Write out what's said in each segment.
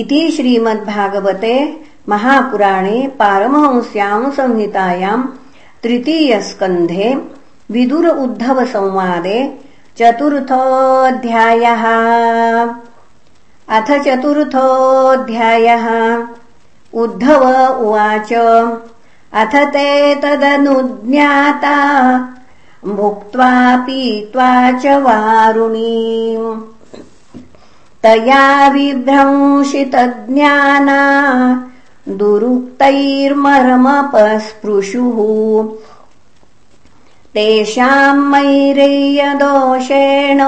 इति श्रीमद्भागवते महापुराणे पारमहंस्याम् संहितायाम् तृतीयस्कन्धे विदुर उद्धवसंवादे अथ चतुर्थोऽध्यायः। उद्धव उवाच अथ ते तदनुज्ञाता भुक्त्वा पीत्वा च वारुणी तया विभ्रंशितज्ञाना दुरुक्तैर्मरमपस्पृशुः। तेषाम् मैरेयदोषेण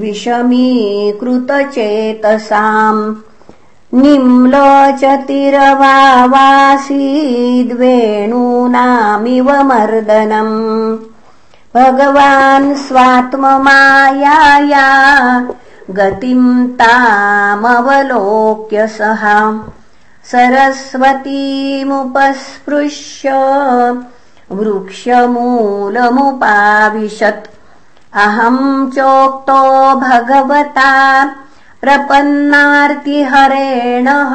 विषमीकृतचेतसाम्। निम्लोचतिरवासीद्वेणूनामिव मर्दनम्। भगवान् स्वात्ममायाया गतिम् तामवलोक्य सः। सरस्वतीमुपस्पृश्य वृक्षमूलमुपाविशत्। अहम् चोक्तो भगवता प्रपन्नार्तिहरेणः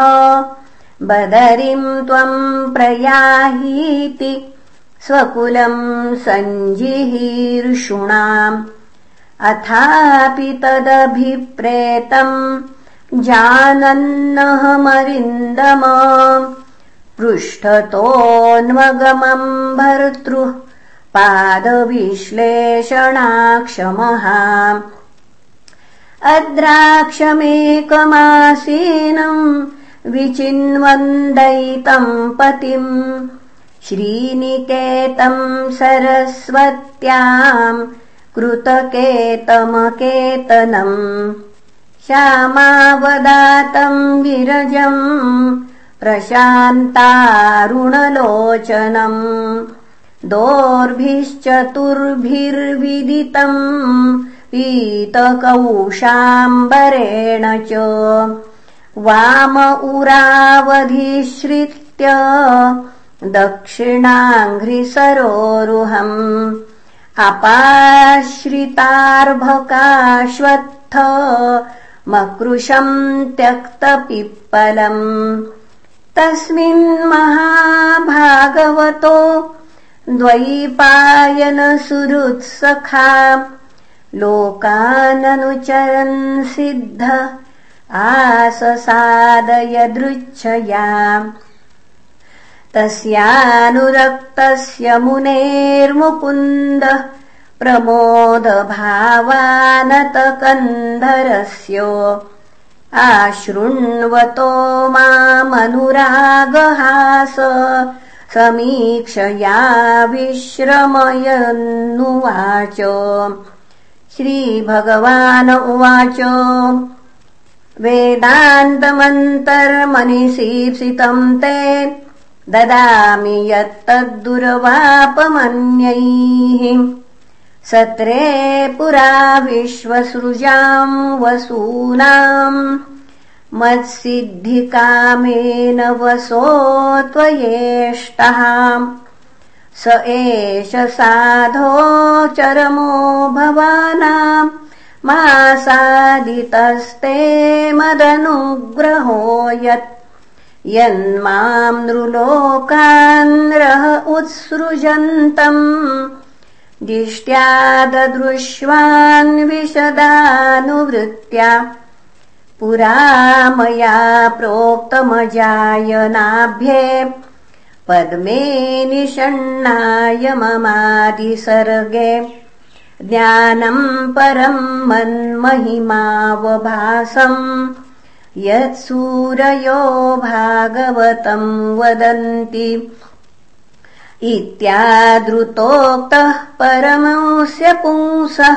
बदरिम् त्वम् प्रयाहीति स्वकुलम् सञ्जिहीर्षुणाम् अथापि तदभिप्रेतम् जानन्नहमरिन्दम पृष्ठतोऽन्वगमम् भर्तृः पादविश्लेषणाक्षमः अद्राक्षमेकमासीनम् विचिन्वन्दयितम् पतिम् श्रीनिकेतम् सरस्वत्याम् कृतकेतमकेतनम्। श्यामावदातम् विरजम् प्रशान्तारुणलोचनम्। दोर्भिश्चतुर्भिर्विदितम् पीतकौशाम्बरेण च। वाम उरावधिश्रित्य दक्षिणाङ्घ्रिसरोरुहम् अपाश्रितार्भकाश्वत्थ मकृशम् त्यक्तपिप्पलम्। तस्मिन्महाभागवतो द्वैपायनसुहृत्सखा लोकाननुचरन् सिद्ध आससादयदृच्छया तस्यानुरक्तस्य मुनेर्मुकुन्दः प्रमोदभावानतकन्धरस्य। आशृण्वतो मामनुरागहास समीक्षया विश्रमयन्नुवाच। श्रीभगवान उवाच वेदान्तमन्तर्मनिशीर्षितम् ते ददामि यत्तद्दुर्वापमन्यैः। सत्रे पुरा विश्वसृजाम् वसूनाम्। मत्सिद्धिकामेन वसो त्वयेष्टः। स एष साधो चरमो भवानाम्। मासादितस्ते मदनुग्रहो यत् यन्माम् नृलोकान्रह उत्सृजन्तम्। दिष्ट्या ददृश्वान्विशदानुवृत्त्या पुरा मया प्रोक्तमजायनाभ्ये। पद्मे निषण्णाय ममादिसर्गे। ज्ञानम् परम् मन्महिमावभासम् यत्सूरयो भागवतम् वदन्ति। इत्यादृतोक्तः परमंस्य पुंसः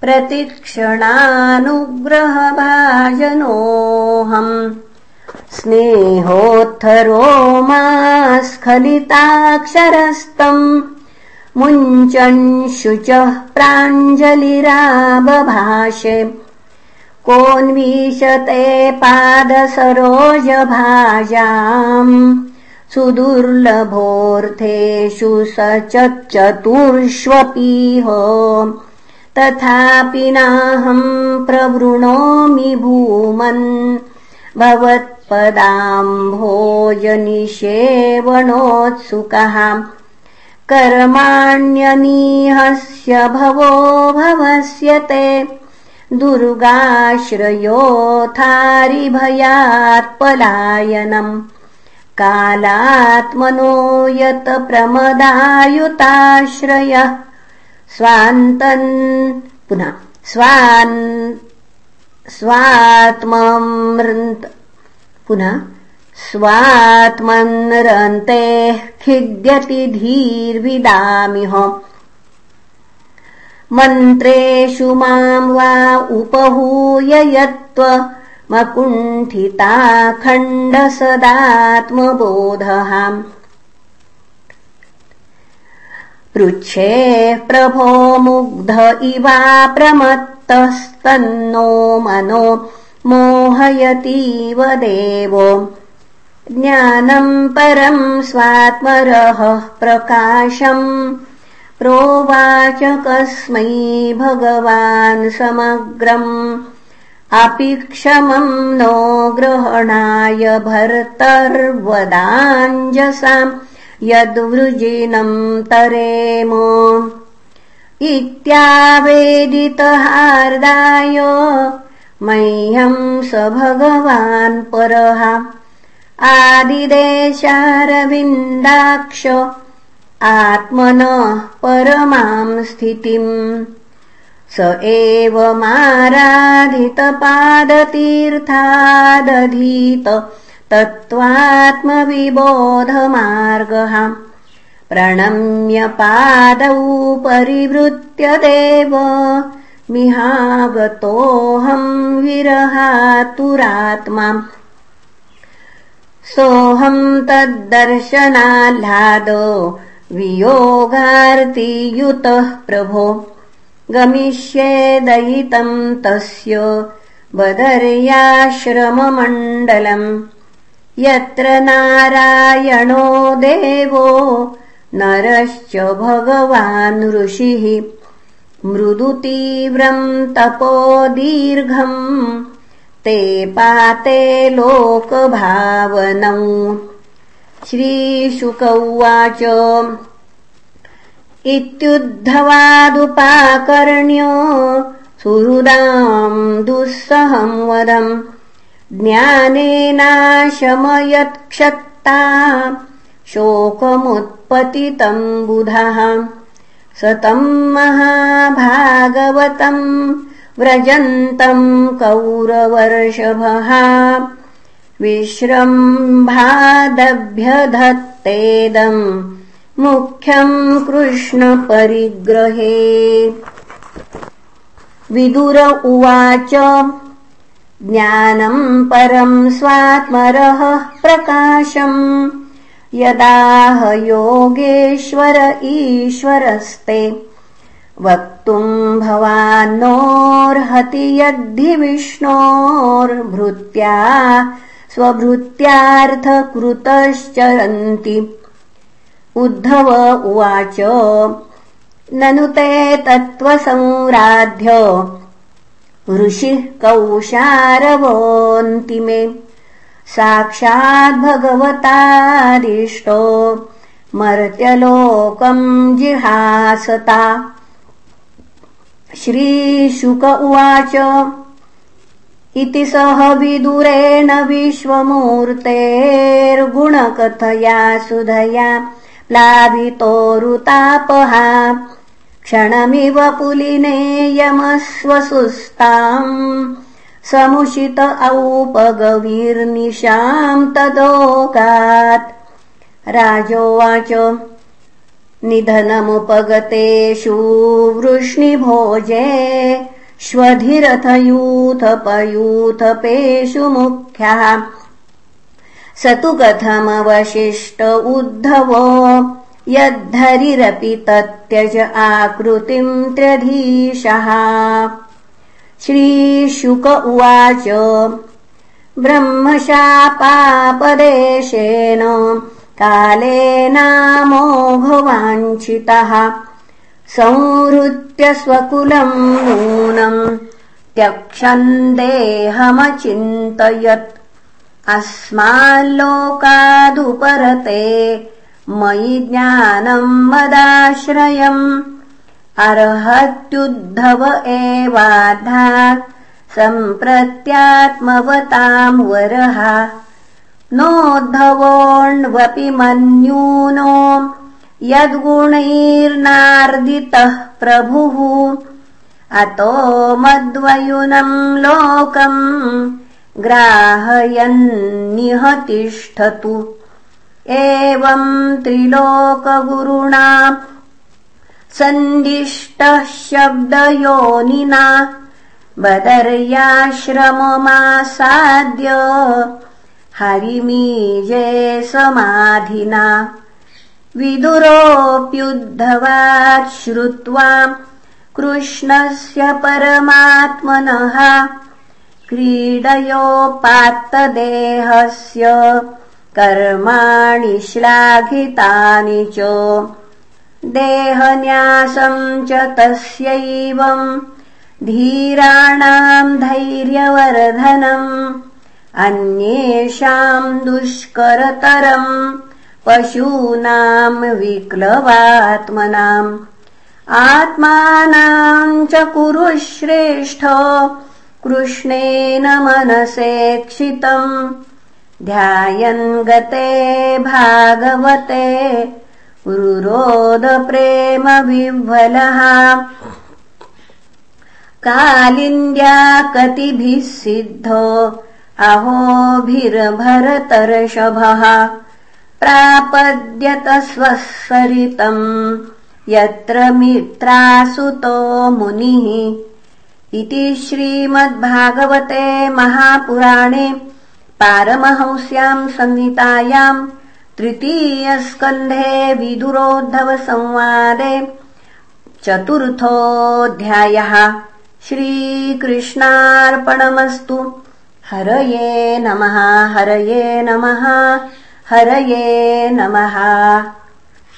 प्रतिक्षणानुग्रहभाजनोऽहम्। स्नेहोत्थरो मा स्खलिताक्षरस्तम् मुञ्चन् प्राञ्जलिराबभाषे कोऽन्वीशते पादसरोजभाजाम् सुदुर्लभोऽर्थेषु स चतुर्ष्वपीह तथापि नाहम् प्रवृणोमि भूमन् भवत्पदाम्भोजनिषेवणोत्सुकः। कर्माण्यनीहस्य भवो भवस्य ते दुर्गाश्रयोथारिभयात्पलायनम् कालात्मनो यत प्रमदायुताश्रयः स्वान्तन् पुनः स्वान् स्वात्ममृन्त पुनः स्वात्मन्रन्ते खिद्यति धीर्विदामिह मन्त्रेषु माम् वा उपहूय यत्त्वमकुण्ठिताखण्डसदात्मबोधः पृच्छे प्रभो मुग्ध इवा प्रमत्तस्तन्नो मनो मोहयतीव देवो। ज्ञानम् परम् स्वात्मरः प्रकाशम् प्रोवाच कस्मै भगवान् समग्रम् अपि क्षमम् नो ग्रहणाय भर्तर्वदाञ्जसाम् यद्वृजिनम् तरेम। इत्यावेदितहार्दाय मह्यम् स भगवान् परः। आदिदेशारविन्दाक्ष आत्मनः परमाम् स्थितिम् स एवमाराधितपादतीर्थादधीत तत्त्वात्मविबोधमार्गः। प्रणम्य पादौ परिवृत्य देव मिहागतोऽहम् विरहातुरात्मा। सोऽहम् तद्दर्शनाह्लाद वियोगार्तियुतः प्रभो। गमिष्ये दयितम् तस्य बदर्याश्रममण्डलम्। यत्र नारायणो देवो नरश्च भगवान् ऋषिः। मृदुतीव्रम् तपो दीर्घम् ते पाते लोकभावनौ श्रीशुक उवाच इत्युद्धवादुपाकर्ण्य सुहृदाम् दुःसहम् वदम् ज्ञानेनाशमयत्क्षत्ता शोकमुत्पतितम् बुधः। स तम् महाभागवतम् व्रजन्तम् कौरवर्षभः विश्रम्भादभ्यधत्तेदम् मुख्यम् कृष्णपरिग्रहे विदुर उवाच ज्ञानम् परम् स्वात्मरः प्रकाशम्। यदाह योगेश्वर ईश्वरस्ते वक्तुम् भवान्नोर्हति यद्धि विष्णोर्भृत्या स्वभृत्यार्थकृतश्चरन्ति। उद्धव उवाच ननु ते तत्त्वसंराध्य ऋषिः कौशारवोऽन्तिमे। साक्षाद्भगवतादिष्टो मर्त्यलोकम् जिहासता। श्रीशुक उवाच इति सह विदुरेण विश्वमूर्तेर्गुणकथया सुधया प्लावितोरुतापहा क्षणमिव पुलिनेयमस्वसुस्ताम् समुषित औपगवीर्निशाम् तदोकात् राजोवाच निधनमुपगतेषु वृष्णिभोजे श्वधिरथयूथपयूथपेषु मुख्यः। स तु कथमवशिष्ट उद्धवो। यद्धरिरपि तत्यज आकृतिम् त्र्यधीशः श्रीशुक उवाच ब्रह्मशापापदेशेन कालेनामोघवाञ्छितः संहृत्य स्वकुलम् नूनम् त्यक्षन् देहमचिन्तयत् अस्माल्लोकादुपरते मयि ज्ञानम् मदाश्रयम्। अर्हत्युद्धव एवाधात् सम्प्रत्यात्मवताम् वरः। नोद्धवोऽण्वपि मन्यूनो यद्गुणैर्नार्दितः प्रभुः। अतो मद्वयुनम् लोकम् ग्राहयन्निह तिष्ठतु एवम् त्रिलोकगुरुणा सन्दिष्टः शब्दयोनिना बदर्याश्रममासाद्य हरिमीजे समाधिना विदुरोऽप्युद्धवात् श्रुत्वा कृष्णस्य परमात्मनः क्रीडयोपात्तदेहस्य कर्माणि श्लाघितानि च देहन्यासम् च तस्यैवम् धीराणाम् धैर्यवर्धनम् अन्येषाम् दुष्करतरम् पशूनाम् विक्लवात्मनाम्। आत्मानाम् च कुरु श्रेष्ठ कृष्णेन मनसेक्षितम् ध्यायन् गते भागवते रुरोदप्रेमविह्वलः। कालिन्द्या कतिभिः सिद्धो अहोभिर्भरतर्षभः प्रापद्यत स्वःसरितम् यत्र मित्रासुतो मुनिः इति श्रीमद्भागवते महापुराणे पारमहंस्याम् संहितायाम् तृतीयस्कन्धे विदुरोद्धवसंवादे चतुर्थोऽध्यायः श्रीकृष्णार्पणमस्तु। हरये नमः हरये नमः हरये नमः